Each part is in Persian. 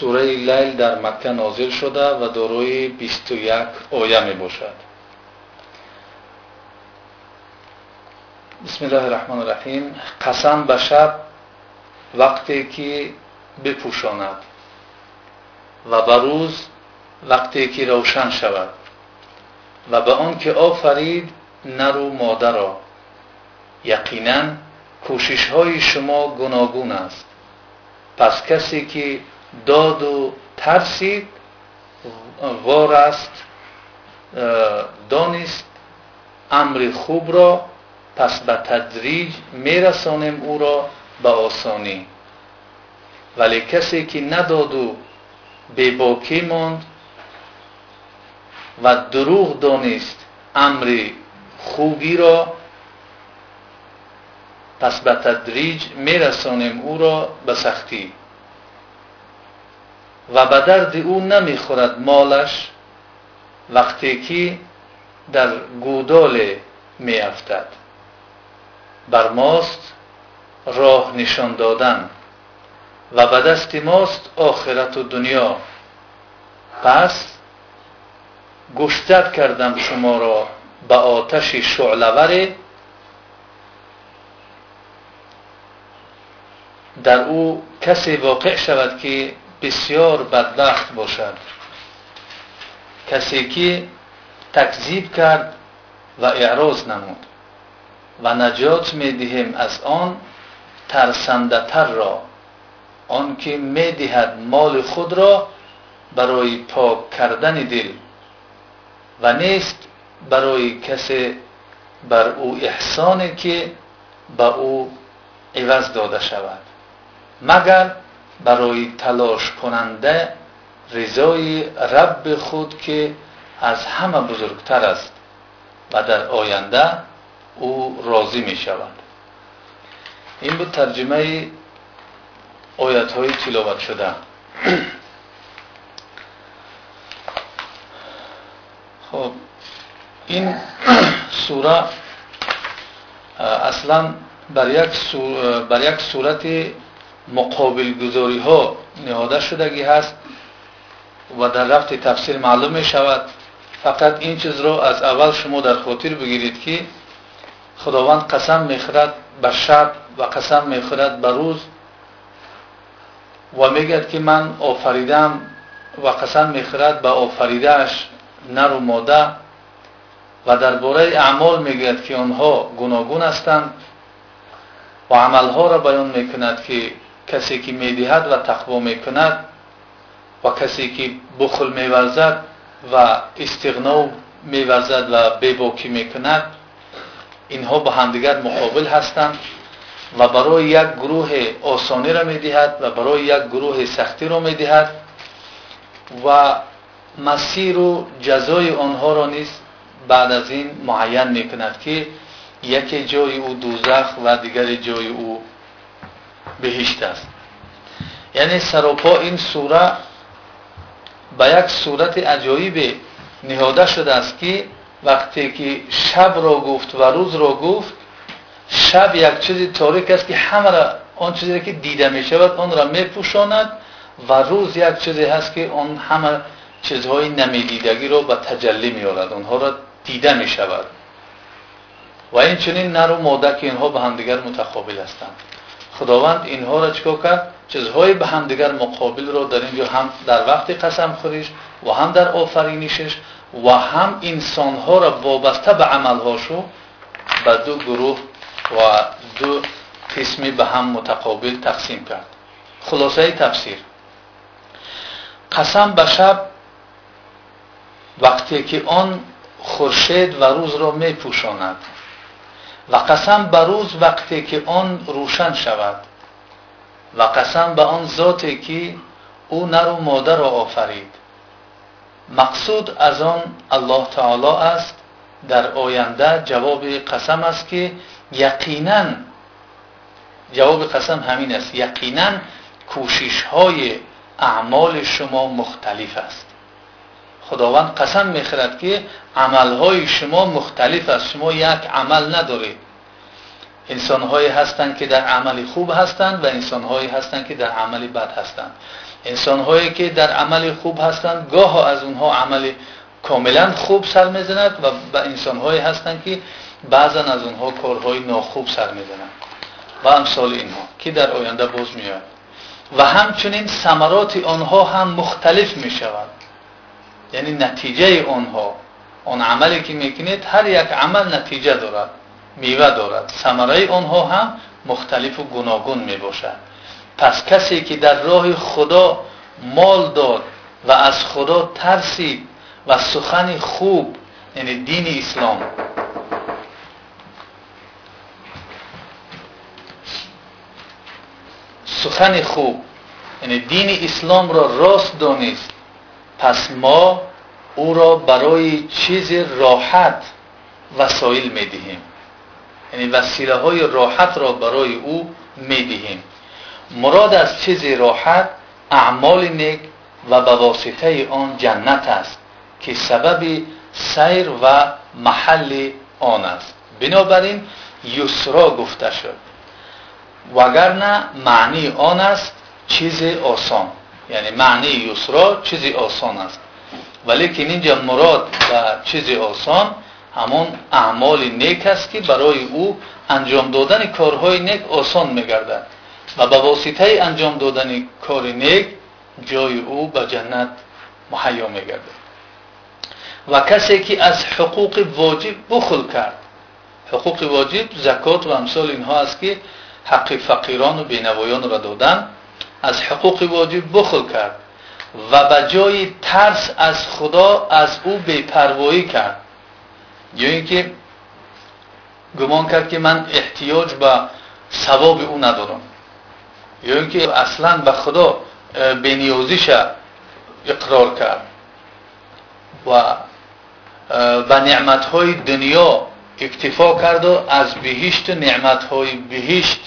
سوره لیل در مکه نازل شده و داروی 21 آیه می باشد. بسم الله الرحمن الرحیم. قسم به شب وقتی که بپوشاند و به روز وقتی که روشن شود و به آن که آفرید نر و مادر را. یقینا کوشش های شما گوناگون است. پس کسی که доду тарсид вораст э, донист амри хубро пас ба тадриҷ мерасонем ӯро ба осонӣ. Вале касе ки надоду бебокӣ монд ва дурӯғ донист амри хубиро пас ба тадриҷ мерасонем ӯро ба сахтӣ. و به درد او نمی‌خورد مالش وقتی که در گودال میافتد. بر ماست راه نشان دادن و به دست ماست آخرت و دنیا. پس گشتت کردم شما را به آتش شعلور در او کسی واقع شود که بسیار بدبخت باشد. کسی که تکذیب کرد و اعراض نمود و نجات می‌دهیم از آن ترسنده تر را. آن که می‌دهد مال خود را برای پاک کردن دل و نیست برای کسی بر او احسانی که به او عوض داده شود. مگر برای تلاش کننده رضای رب خود که از همه بزرگتر است و در آینده او راضی می شود. این بود ترجمه آیت های تلاوت شده. خب این سوره اصلا بر یک, بر یک صورت مقابل گذاری ها نهاده شدگی هست و در رفت تفسیر معلوم می شود فقط این چیز رو از اول شما در خاطر بگیرید که خداوند قسم می‌خورد به شب و قسم می‌خورد به روز و میگد که من آفریدم و قسم می‌خورد به آفریدهش نر و ماده و درباره اعمال می‌گوید که آنها گوناگون هستند و عملها را بیان می‌کند که کسی که می‌دهد و تقوا می‌کند و کسی که بخل میورزد و استغنا میورزد و بباکی می‌کند اینها با همدیگر مقابل هستند و برای یک گروه آسانی را می‌دهد و برای یک گروه سختی را می‌دهد و مسیر و جزای آنها را نیز بعد از این معین می‌کند که یکی جای او دوزخ و دیگر جای او بهشت است. یعنی سراپا این سوره به یک صورت عجایب نهاده شده است که وقتی که شب را گفت و روز را گفت شب یک چیزی تاریک است که همه را آن چیزی که دیده می شود آن را می پوشاند و روز یک چیزی هست که آن همه چیزهای نمیدیدگی را به تجلی می آورد آنها را دیده می شود. و این چنین نر و ماده که اینها به همدیگر متقابل هستند. худованд инҳоро чикор кард? Чизҳои ба ҳамдигар муқобилро дар ин ҷо ҳам дар вақти қасамхӯриш ва ҳам дар офаринишиш ва ҳам инсонҳоро вобаста ба амалҳошу ба ду гурӯҳ ва ду қисми ба ҳам мутақобил тақсим кард. Хулосаи тафсир. Қасам ба шаб вақте ки он хуршед ва рӯзро мепӯшонад. و قسم به روز وقتی که آن روشن شود و قسم به آن ذاتی که او نر و ماده را آفرید. مقصود از آن الله تعالی است. در آینده جواب قسم است که یقینا جواب قسم همین است یقینا کوشش های اعمال شما مختلف است. خداوند قسم می‌خورد که عملهای شما مختلف است. شما یک عمل ندارید. انسانهایی هستند که در عمل خوب هستند و انسانهایی هستند که در عمل بد هستند. انسانهایی که در عمل خوب هستند گاه از اونها عمل کاملا خوب سر می‌زند و به انسانهایی هستند که بعضا از اونها کارهای ناخوب سر می‌زنند. و امثال اینها که در آینده باز میاد و همچنین ثمرات آنها هم مختلف می شود یعنی نتیجه آنها آن عملی که می‌کنید هر یک عمل نتیجه دارد میوه دارد. ثمره آنها هم مختلف و گوناگون می باشد پس کسی که در راه خدا مال داد و از خدا ترسید و سخن خوب یعنی دین اسلام. سخن خوب یعنی دین اسلام را راست دانست. پس ما او را برای چیز راحت وسایل می‌دهیم. یعنی وسیله های راحت را برای او می‌دهیم. مراد از چیز راحت اعمال نیک و به واسطه آن جنت است که سبب سیر و محل آن است. بنابراین یسرا گفته شد. وگرنه معنی آن است چیز آسان. یعنی معنی یسرا چیزی آسان است. ولی که اینجا مراد و چیز آسان همون اعمال نیک است که برای او انجام دادن کارهای نیک آسان میگردد و به واسطه انجام دادن کار نیک جای او به جنت محیا میگردد. و کسی که از حقوق واجب بخل کرد حقوق واجب زکات و امثال اینها است که حق فقیران و بینوایان را دادن. از حقوق واجب بخل کرد و به جای ترس از خدا از او بیپروایی کرد. یا اینکه گمان کرد که من احتیاج به ثواب او ندارم. یا اینکه اصلا به خدا بنیازیش اقرار کرد. و به نعمتهای دنیا اکتفا کرد و از بهشت نعمتهای بهشت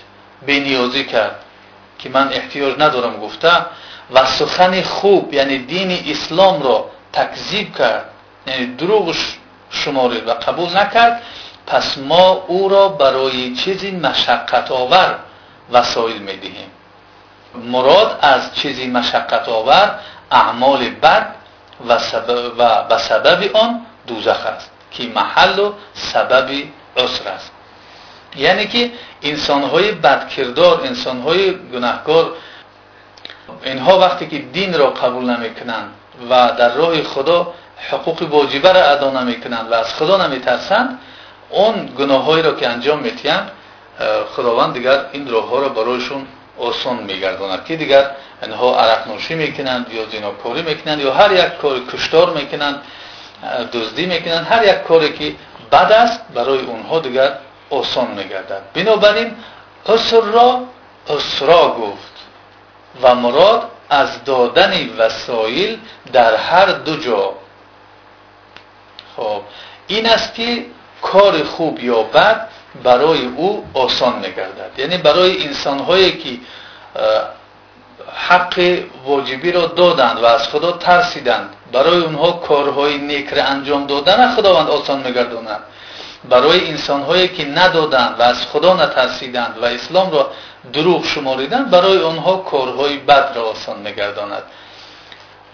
بنیازی کرد. که من احتیاج ندارم گفته و سخن خوب یعنی دین اسلام را تکذیب کرد یعنی دروغ شمارید و قبول نکرد پس ما او را برای چیزی مشقت آور وسایل می‌دهیم. مراد از چیزی مشقت آور اعمال بد و, سبب و به سبب آن دوزخ است که محل و سبب عسر است. یعنی که انسانهای بدکردار انسانهای گناهکار اینها وقتی که دین را قبول نمی‌کنند و در راه خدا حقوق واجبه را ادا نمی‌کنند و از خدا نمیترسند اون گناههایی را که انجام میتیند خداوند دیگر این راه ها را برایشون آسان میگرداند. که دیگر؟ اینها عرق نوشی می‌کنند یا زیناکاری می‌کنند یا هر یک کار کشتار می‌کنند دزدی می‌کنند هر یک کاری که بد است برای اونها دیگر آسان میگردد بنابراین اسر را اسرا گفت و مراد از دادن وسایل در هر دو جا. خب این است که کار خوب یا بد برای او آسان میگردد. یعنی برای انسان هایی که حق واجبی را دادند و از خدا ترسیدند برای اونها کارهای نیک را انجام دادن خداوند آسان میگرداند. برای انسان هایی که ندادند و از خدا نترسیدند و اسلام را دروغ شماریدند برای آنها کارهای بد را آسان میگرداند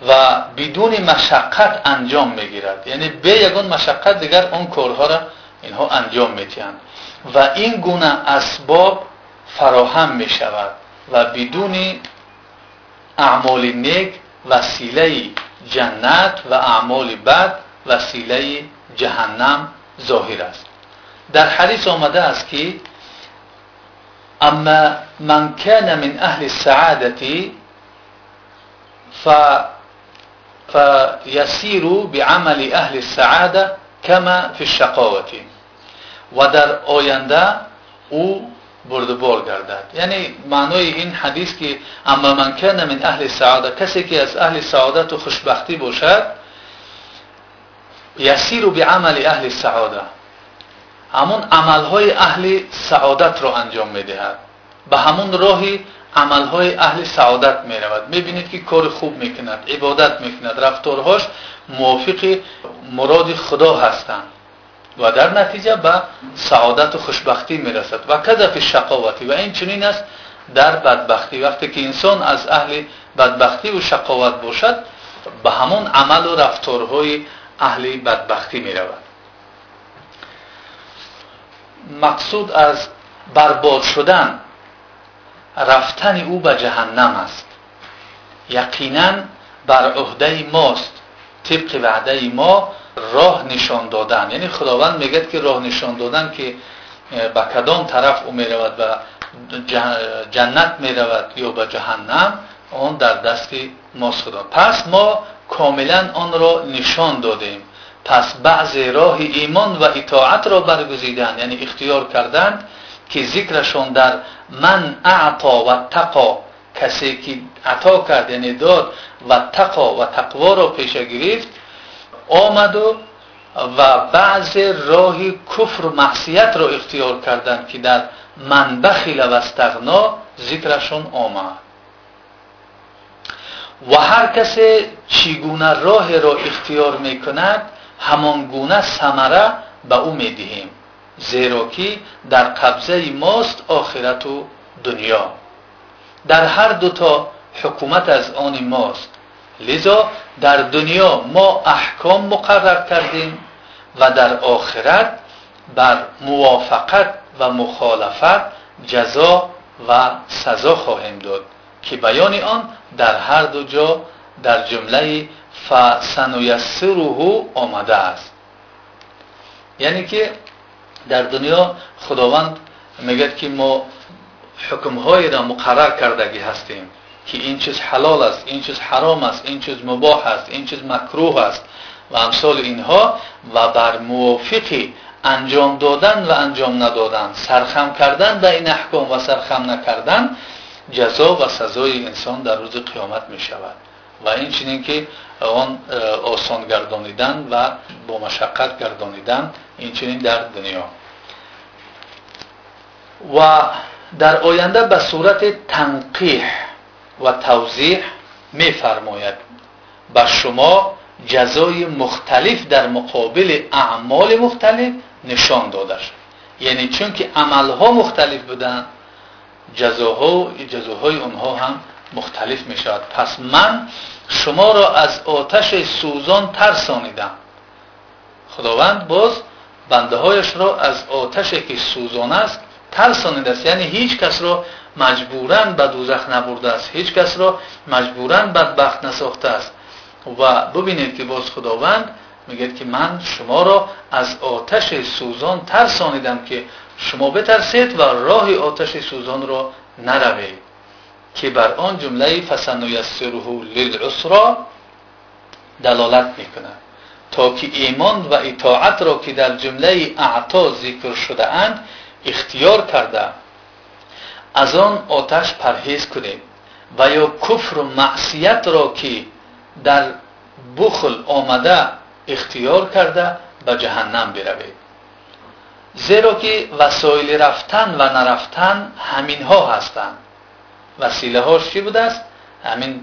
و بدون مشقت انجام می‌گیرد. یعنی به یگان مشقت دیگر آن کارها را اینها انجام میتیند و این گونه اسباب فراهم می شود و بدون اعمال نیک وسیله جنت و اعمال بد وسیله جهنم ظاهر است. در حدیث آمده است که اما من کان من أهل السعادة ف فيسير بعمل أهل السعاده كما في الشقاوه و در آینده أو بردبار گردد. یعنی معنای این حدیث که اما من کان من أهل سعادت کسی که از أهل سعادت و خوشبختی باشد ясиру биамали аҳли саода ҳамон амалҳои аҳли саодатро анҷом медиҳад ба ҳамон роҳи амалҳои аҳли саодат меравад мебинед ки кори хуб мекунад ибодат мекунад рафторҳош мувофиқи муроди худо ҳастанд ва дар натиҷа ба саодату хушбахтӣ мерасад ва казафи шақоватӣ ва инчунин аст дар бадбахтӣ вақте ки инсон аз аҳли бадбахтиву шақоват бошад ба ҳамон амалу рафторҳои اهل بدبختی می رود مقصود از برباد شدن رفتن او به جهنم است. یقینا بر عهده ماست. طبق وعده ما راه نشان دادن. یعنی خداوند میگه که راه نشان دادن که به کدام طرف او می‌رود؟ و جنت می‌رود یا به جهنم؟ آن در دست ماست خدا. پس ما کاملا آن را نشان دادیم. پس بعض راه ایمان و اطاعت را برگزیدن یعنی اختیار کردند که ذکرشون در من اعطا و تقا کسی که عطا کرد یعنی داد و تقا و تقوا را پیش گرفت آمد و و بعض راه کفر و معصیت را اختیار کردند که در من بخیل و استغنا ذکرشون آمد. و هر کسی چگونه راه را اختیار می‌کند همان گونه ثمره به او می‌دهیم. زیرا که در قبضه ماست آخرت و دنیا. در هر دوتا حکومت از آن ماست. لذا در دنیا ما احکام مقرر کردیم و در آخرت بر موافقت و مخالفت جزا و سزا خواهیم داد. که بیان آن در هر دو جا در جمله فسنیسره آمده است یعنی که در دنیا خداوند میگه که ما حکمهایی را مقرر کردگی هستیم که این چیز حلال است این چیز حرام است این چیز مباح است این چیز مکروه است و امثال اینها و بر موافق انجام دادن و انجام ندادن سرخم کردن به این احکام و سرخم نکردن جزا و سزای انسان در روز قیامت می شود و این چنین که آن آسان گردانیدن و با مشقت گردانیدن این چنین در دنیا. و در آینده به صورت تنقیح و توضیح می فرماید به شما جزای مختلف در مقابل اعمال مختلف نشان داده شد. یعنی چون که عملها مختلف بودن جزاها جزاهای اونها هم مختلف می شود پس من شما را از آتش سوزان ترسانیدم. خداوند باز بنده هایش را از آتش که سوزان است ترسانیده است. یعنی هیچ کس را مجبورا به دوزخ نبرده است. هیچ کس را مجبورا بدبخت نساخته است. و ببینید که باز خداوند میگه که من شما را از آتش سوزان ترسانیدم که شما بترسید و راه آتش سوزان را نروید که بر آن جمله فسنیسره للعسرا دلالت می‌کنه. تا که ایمان و اطاعت را که در جمله اعطا ذکر شده اند اختیار کرده. از آن آتش پرهیز کنید و یا کفر و معصیت را که در بخل آمده اختیار کرده به جهنم بروید. зеро ки васоили рафтан ва нарафтан ҳаминҳо ҳастанд. Василаҳош чӣ будааст? Ҳамин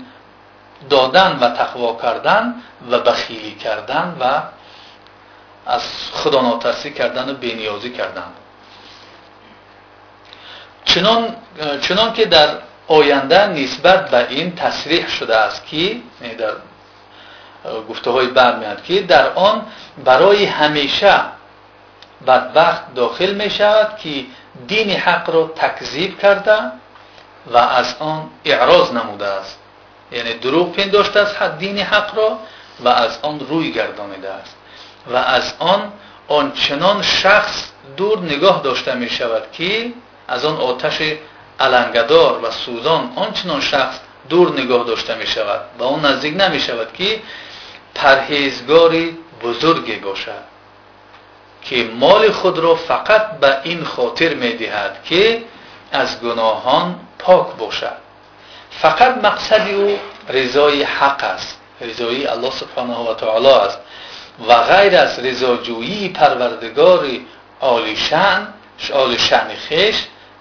додан ва тақво кардан ва бахилӣ кардан ва аз худонотарсӣ кардану бениёзӣ кардан. Чунон ки дар оянда нисбат ба ин тасриҳ шудааст ки дар э, гуфтаҳои бармеяд ки дар он барои ҳамеша بدبخت داخل می شود که دین حق را تکذیب کرده و از آن اعراض نموده است. یعنی دروغ پنداشته است دین حق را و از آن روی گردانیده است. و از آن آنچنان شخص دور نگاه داشته می شود که از آن آتش علنگدار و سوزان آنچنان شخص دور نگاه داشته می شود و آن نزدیک نمی شود که پرهیزگاری بزرگی باشد. که مال خود را فقط به این خاطر می دهد که از گناهان پاک باشد. فقط مقصد او رضای حق است رضای الله سبحانه و تعالی است. و غیر از رضاجویی پروردگار عالی شان عالی شان خیش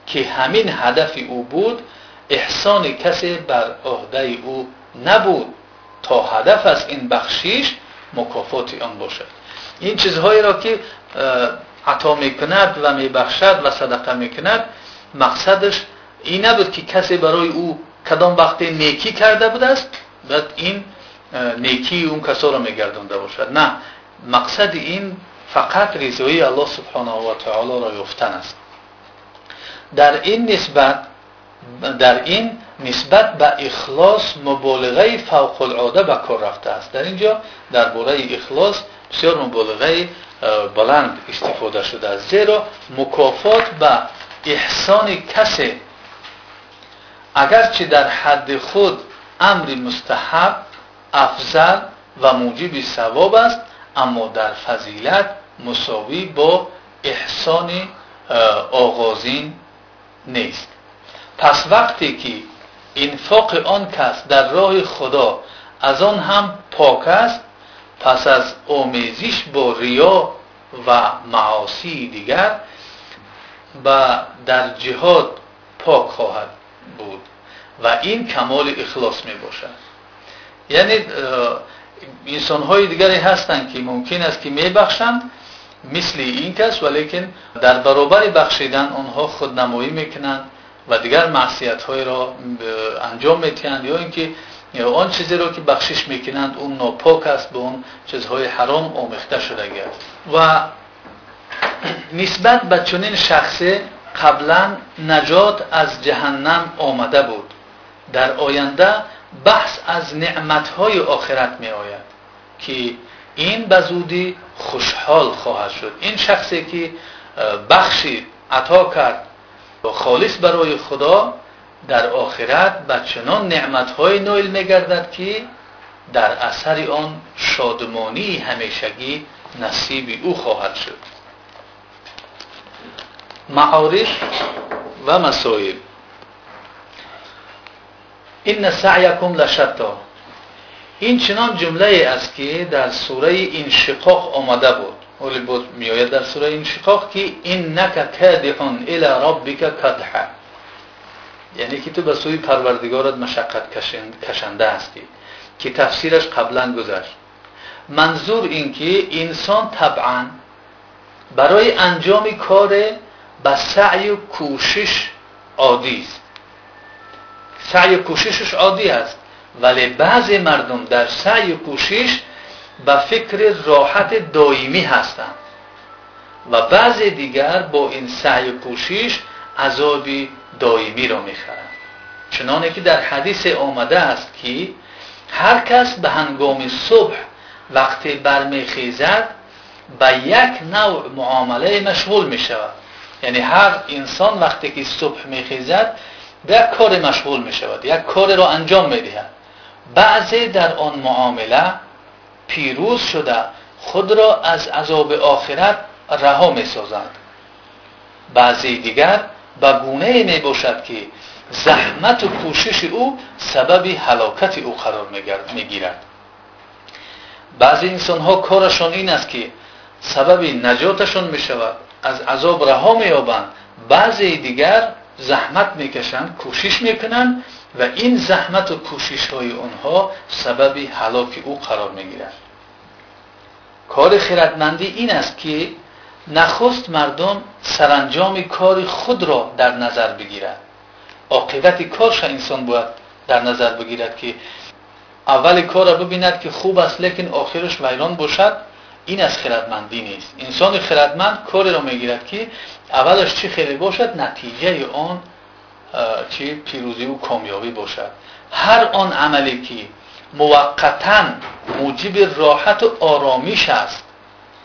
که همین هدف او بود احسان کسی بر عهده او نبود تا هدف از این بخشیش مکافات آن باشد. این چیزهایی را که عطا می‌کند و میبخشد و صدقه می‌کند مقصدش این نبود که کسی برای او کدام وقت نیکی کرده بود است بعد این نیکی اون کسا را میگردونده باشد. نه مقصد این فقط رضای الله سبحانه و تعالی را یافتن است. در این نسبت در این نسبت به اخلاص مبالغه فوق العاده به کار رفته است. در اینجا درباره اخلاص بسیار مبالغه بلند استفاده شده است زیرا. مکافات به احسان کسی اگرچه در حد خود امر مستحب افضل و موجب ثواب است اما در فضیلت مساوی با احسان آغازین نیست. پس وقتی که انفاق آن کس در راه خدا از آن هم پاک است پس از آمیزش با ریا و معاصی دیگر و در جهاد پاک خواهد بود و این کمال اخلاص می باشد. یعنی انسان های دیگری هستند که ممکن است که می بخشند مثل این کس ولیکن در برابر بخشیدن آنها خود نمایی می‌کنند و دیگر معصیت های را انجام میتیند یا اینکه آن چیزی را که بخشش می‌کنند اون ناپاک است به اون چیزهای حرام آمیخته شده گرد و نسبت به چنین شخصی قبلا نجات از جهنم آمده بود. در آینده بحث از نعمتهای آخرت می آید که این به زودی خوشحال خواهد شد. این شخصی که بخشی عطا کرد و خالص برای خدا در آخرت به چنان نویل میگردد که در اثر آن شادمانی همیشگی نصیب او خواهد شد. معارف و مسائل. این سعیکم لشتا. این چنان جمله است که در سوره انشقاق آمده بود. ولی بود میآید در سوره انشقاق که انک کادحون الى ربک کدحا. یعنی که تو به سوی پروردگارت مشقت کشنده هستی که تفسیرش قبلا گذشت. منظور این که انسان طبعا برای انجام کار به سعی و کوشش عادی است. سعی و کوششش عادی است ولی بعضی مردم در سعی و کوشش به فکر راحت دائمی هستند. و بعضی دیگر با این سعی و کوشش عذاب دائمی را می‌خرند چنانه که در حدیث آمده است که هر کس به هنگام صبح وقتی برمیخیزد به یک نوع معامله مشغول می شود یعنی هر انسان وقتی که صبح میخیزد به یک کار مشغول می شود یک کار را انجام می دهد بعضی در آن معامله پیروز شده خود را از عذاب آخرت رها می سازند بعضی دیگر به گونه می باشد که زحمت و کوشش او سبب حلاکت او قرار می گیرد بعضی انسان ها کارشان این است که سبب نجاتشان می شود از عذاب رها می یابند بعضی دیگر زحمت می‌کشند کوشش می‌کنند و این زحمت و کوشش های اونها سبب حلاک او قرار می‌گیرد. کار خردمندی این است که نخست مردم سرانجام کار خود را در نظر بگیرد. عاقبت کارش انسان باید در نظر بگیرد که اول کار را ببیند که خوب است لیکن آخرش ویران باشد. این از خردمندی نیست. انسان خردمند کاری را می‌گیرد که اولش چی خیلی باشد نتیجه آن چی؟ پیروزی و کامیابی باشد. هر آن عملی که موقتا موجب راحت و آرامیش است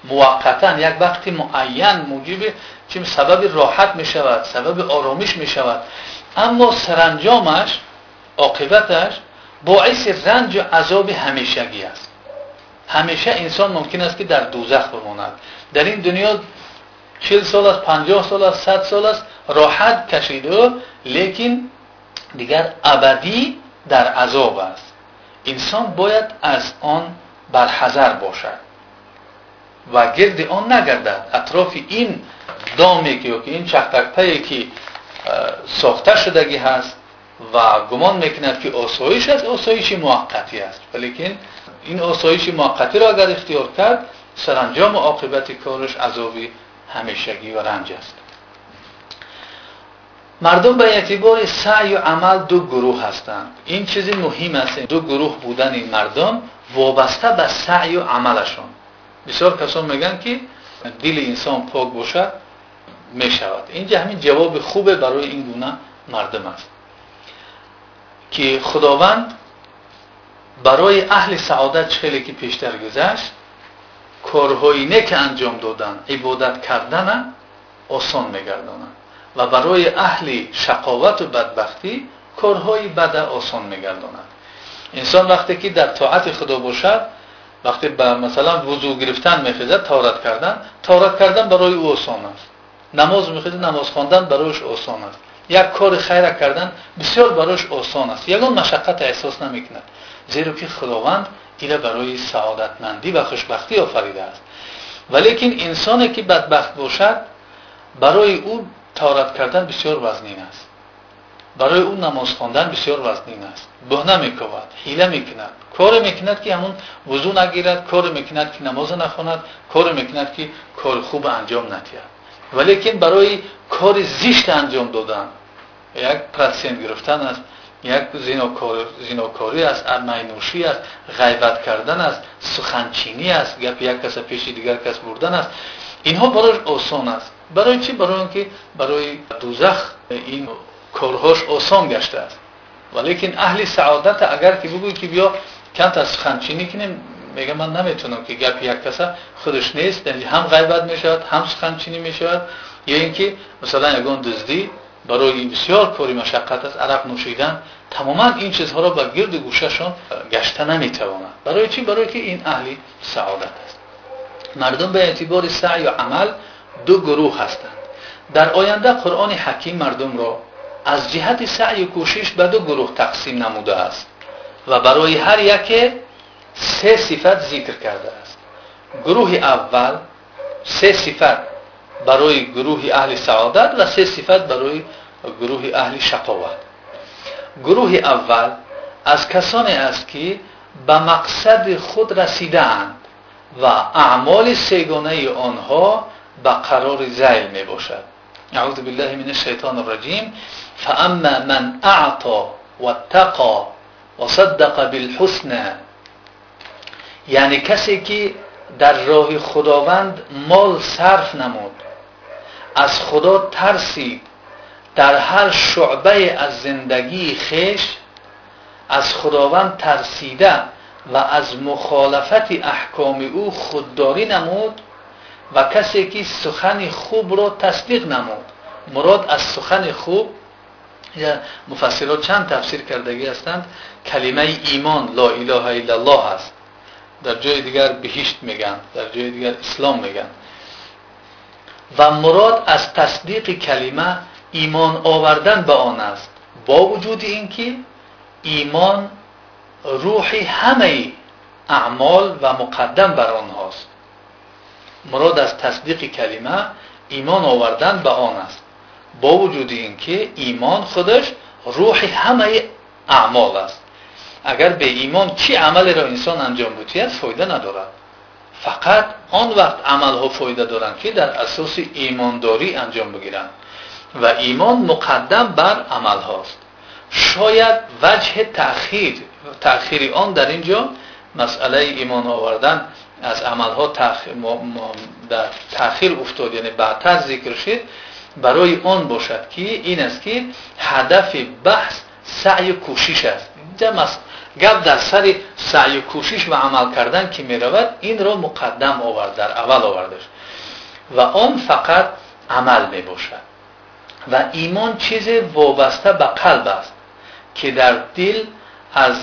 موقتا یک وقتی معین موجب چی سبب راحت می شود سبب آرامیش می شود اما سرانجامش عاقبتش باعث رنج و عذاب همیشگی است. همیشه انسان ممکن است که در دوزخ بماند. در این دنیا چل سال است پنجاه سال است صد سال است راحت کشیده لیکن دیگر ابدی در عذاب است. انسان باید از آن برحذر باشد. و گرد آن نگردد. اطراف این دامی که این چختکتایی که ساخته شدگی هست و گمان می‌کند که آسایش است آسایش موقتی است. ولیکن این آسایش موقتی را اگر اختیار کرد سرانجام و عاقبت کارش عذابی همیشگی و رنج است. مردم به اعتبار سعی و عمل دو گروه هستند. این چیزی مهم است. دو گروه بودن این مردم وابسته به سعی و عملشون بسیار کسان میگن که دل انسان پاک باشد می شود اینجا همین جواب خوبه برای این گونه مردم است. که خداوند برای اهل سعادت خیلی که پیشتر گذشت کارهای که انجام دادن عبادت کردن آسان میگردانند و برای اهل شقاوت و بدبختی کارهای بد آسان میگردانند انسان وقتی که در طاعت خدا باشد وقتی به مثلا وضو گرفتن میخیزد تارت کردن. تارت کردن برای او آسان است. نماز میخیزد نماز خواندن برایش آسان است. یک کار خیر کردن بسیار برایش آسان است. یگان مشقت احساس نمی‌کند. زیرا که خداوند ایره برای سعادتمندی و خوشبختی آفریده است. ولیکن انسانی که بدبخت باشد برای او تارت کردن بسیار وزنین است. برای او نماز خواندن بسیار وزنین است. بهنه می‌کند حیله می‌کند. کار می‌کند که همون وضو نگیرد کار می‌کند که نماز نخواند کار می‌کند که کار خوب انجام ندهد ولیکن برای کار زیشت انجام دادن یک پرسنت گرفتن است یک زیناکاری است مینوشی است غیبت کردن است سخنچینی است گپ یک کس پیش دیگر کس بردن است. اینها برای آسان است. برای چی؟ برای اینکه برای دوزخ این کارهاش آسان گشته است. ولیکن اهل سعادت اگر که بگوی که بیا کم از سخنچینی کنیم میگه من نمی‌تونم که گپ یک کس خودش نیست یعنی هم غیبت می‌شود هم سخنچینی می‌شود. یا اینکه مثلا یگان دزدی برای بسیار پری مشقت است عرق نوشیدن تماما این چیزها را به گرد گوششان گشته نمی‌تواند برای چی؟ برای که این اهلی سعادت است. مردم به اعتبار سعی و عمل دو گروه هستند. در آینده قرآن حکیم مردم را از جهت سعی و کوشش به دو گروه تقسیم نموده است و برای هر یک سه صفت ذکر کرده است. گروه اول سه صفت برای گروه اهل سعادت و سه صفت برای گروه اهل شقاوت. گروه اول از کسانی است که به مقصد خود رسیده اند و اعمال سیگانه آنها به قرار زیل می باشد اعوذ بالله من الشیطان الرجیم. فاما من اعطا واتقا وصدق بالحسن یعنی کسی که در راه خداوند مال صرف نمود از خدا ترسید در هر شعبه از زندگی خیش از خداوند ترسیده و از مخالفت احکام او خودداری نمود و کسی که سخن خوب را تصدیق نمود مراد از سخن خوب مفسرات چند تفسیر کردگی هستند؟ کلمه ایمان لا اله الا الله هست. در جای دیگر بهشت میگن در جای دیگر اسلام میگن. و مراد از تصدیق کلمه ایمان آوردن به آن است. با وجود اینکه ایمان روحی همه اعمال و مقدم بر آنهاست مراد از تصدیق کلمه ایمان آوردن به آن است. با وجود اینکه ایمان خودش روح همه اعمال است. اگر به ایمان چی عملی را انسان انجام بودید فایده ندارد. فقط آن وقت عمل ها فایده دارند که در اساس ایمانداری انجام بگیرند. و ایمان مقدم بر عمل هاست شاید وجه تأخیر تأخیر آن در اینجا مسئله ایمان آوردن از عمل ها در تأخیر افتاد یعنی بعدتر ذکر شد. برای آن باشد که این است که هدف بحث سعی کوشش است. اینجا گپ در سر سعی کوشش و عمل کردن که می رود این را مقدم آورد در اول آوردش. و آن فقط عمل می باشد و ایمان چیز وابسته به قلب است که در دل از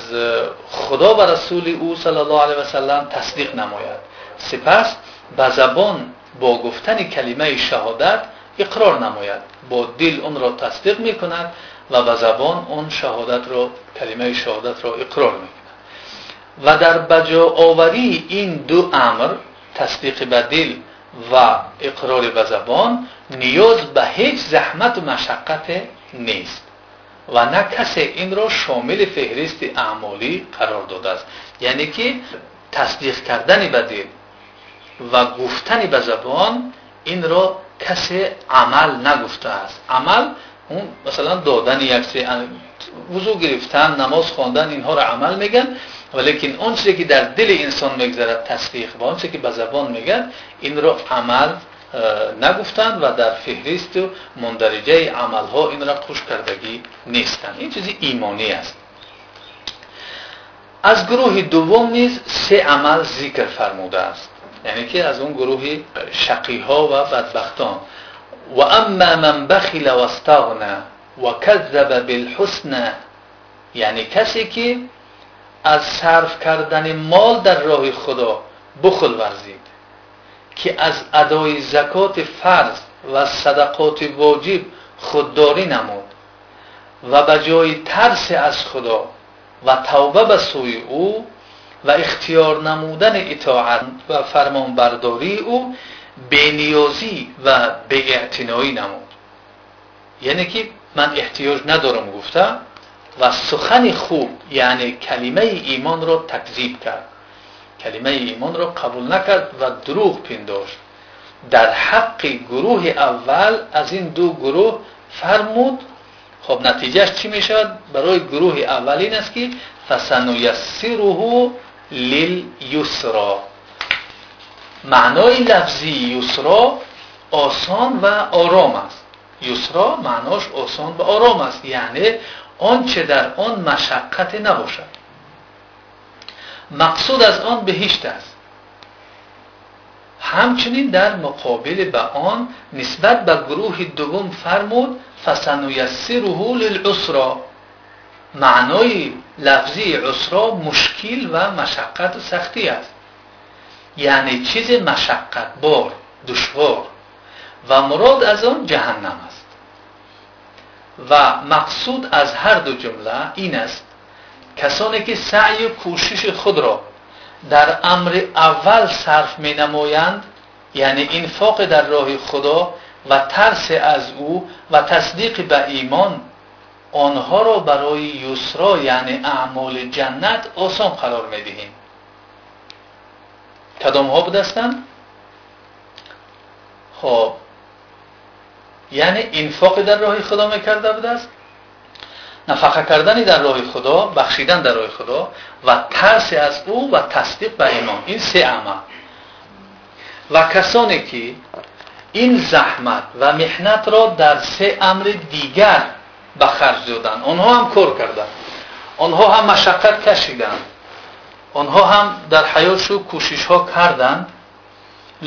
خدا و رسول او صلی الله علیه و سلم تصدیق نماید. سپس به زبان با گفتن کلمه شهادت اقرار نماید. با دل اون را تصدیق می‌کند و به زبان اون شهادت را کلمه شهادت را اقرار می‌کند. و در بجا آوری این دو امر تصدیق به دل و اقرار به زبان نیاز به هیچ زحمت و مشقت نیست. و نه کسی این را شامل فهرست اعمالی قرار داده است. یعنی که تصدیق کردن به دل و گفتن به زبان این را کسی عمل نگفته است. عمل اون مثلا دادن یک سری وضو گرفتن نماز خواندن اینها را عمل میگن. ولیکن اون چیزی که در دل انسان میگذرد تصدیق و اون چیزی که به زبان میگن این را عمل نگفتند و در فهرست و مندرجه عمل ها این را خوش کردگی نیستند این چیزی ایمانی است. از گروه دوم نیز سه عمل ذکر فرموده است. یعنی که از اون گروه شقی ها و بدبختان. و اما من بخل و استغنى و کذب بالحسن یعنی کسی که از صرف کردن مال در راه خدا بخل ورزید که از ادای زکات فرض و صدقات واجب خودداری نمود و به ترس از خدا و توبه به سوی او و اختیار نمودن اطاعت و فرمانبرداری او بینیازی و اعتنایی نمود. یعنی که من احتیاج ندارم گفته و سخن خوب یعنی کلمه ایمان را تکذیب کرد. کلمه ایمان را قبول نکرد و دروغ پنداشت. در حق گروه اول از این دو گروه فرمود خب نتیجهش چی می‌شد؟ برای گروه اولین است که فسنیسره لیلیسرا معنای لفظی یسرا آسان و آرام است. یسرا معناش آسان و آرام است. یعنی آنچه در آن مشقت نباشد. مقصود از آن بهشت است. همچنین در مقابل به آن نسبت به گروه دوم فرمود فسنیسره للعسرا. معنای لفظی عسرا مشکل و مشقت و سختی است. یعنی چیز مشقت بار دشوار و مراد از آن جهنم است. و مقصود از هر دو جمله این است کسانی که سعی و کوشش خود را در امر اول صرف می نمایند یعنی انفاق در راه خدا و ترس از او و تصدیق به ایمان آنها را برای یسرا یعنی اعمال جنت آسان قرار می دهیم کدام ها بودستند خب یعنی انفاق در راه خدا می‌کرده است نفقه کردن در راه خدا بخشیدن در راه خدا و ترس از او و تصدیق به ایمان. این سه عمل. و کسانی که این زحمت و محنت را در سه امر دیگر ба харҷ доданд. Онҳо ҳам кор карданд. Онҳо ҳам машаққат кашиданд. Онҳо ҳам дар ҳаёт шӯ кӯшишҳо карданд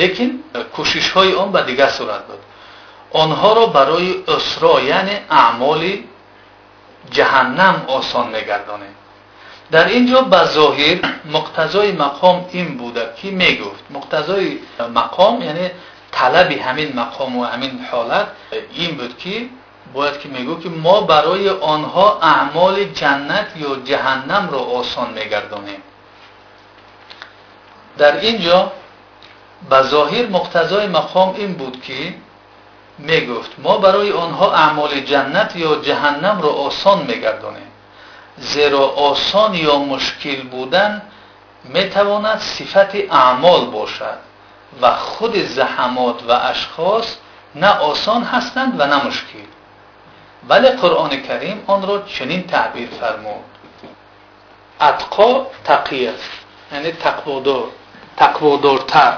лекин кӯшишҳои он ба дигар сурат буд онҳоро барои усро яъне аъмоли ҷаҳаннам осон мегардонед. Дар ин ҷо ба зоҳир муқтазои мақом ин буда ки мегуфт? Муқтазои мақом яъне талаби ҳамин мақому ҳамин ҳолат ин буд ки باید که میگو که ما برای آنها اعمال جنت یا جهنم را آسان میگردانیم. در اینجا به ظاهر مقتضای مقام این بود که می گفت ما برای آنها اعمال جنت یا جهنم را آسان میگردانیم. زیرا آسان یا مشکل بودن می‌تواند صفت اعمال باشد و خود زحمات و اشخاص نه آسان هستند و نه مشکل. ولی قرآن کریم آن را چنین تعبیر فرمود اتقا تقیه یعنی تقوادار تقوادارتر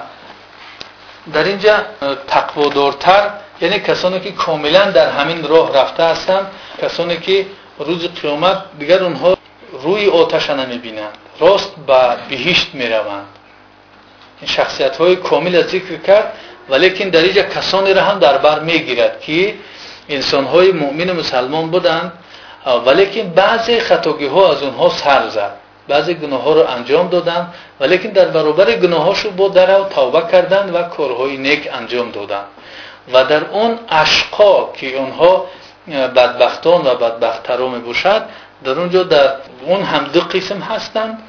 در اینجا تقوادارتر یعنی کسانی که کاملا در همین راه رفته هستند کسانی که روز قیامت دیگر اونها روی آتش نمیبینند راست به بهشت میروند این شخصیت های کامل از ذکر کرد ولیکن در اینجا کسانی را هم در بر میگیرد که انسان های مؤمن مسلمان بودند ولیکن بعضی خطاگی ها از اونها سر زد. بعضی گناه ها رو انجام دادند ولیکن در برابر گناه هاشو با در توبه کردند و کارهای نیک انجام دادند و در اون اشقا که اونها بدبختان و بدبخترا می باشد در اونجا در اون هم دو قسم هستند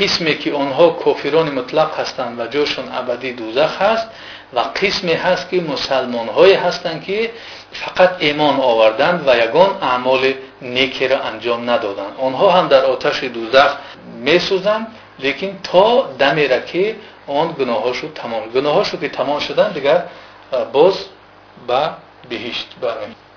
قسمی که اونها کافران مطلق هستند و جاشون ابدی دوزخ هست. و قسمی هست که مسلمان های هستند که فقط ایمان آوردند و یگان اعمال نیکی را انجام ندادند آنها هم در آتش دوزخ می سوزند لیکن تا دمی را که آن گناهاشو تمام گناهاشو که تمام شدن دیگر باز به بهشت برمی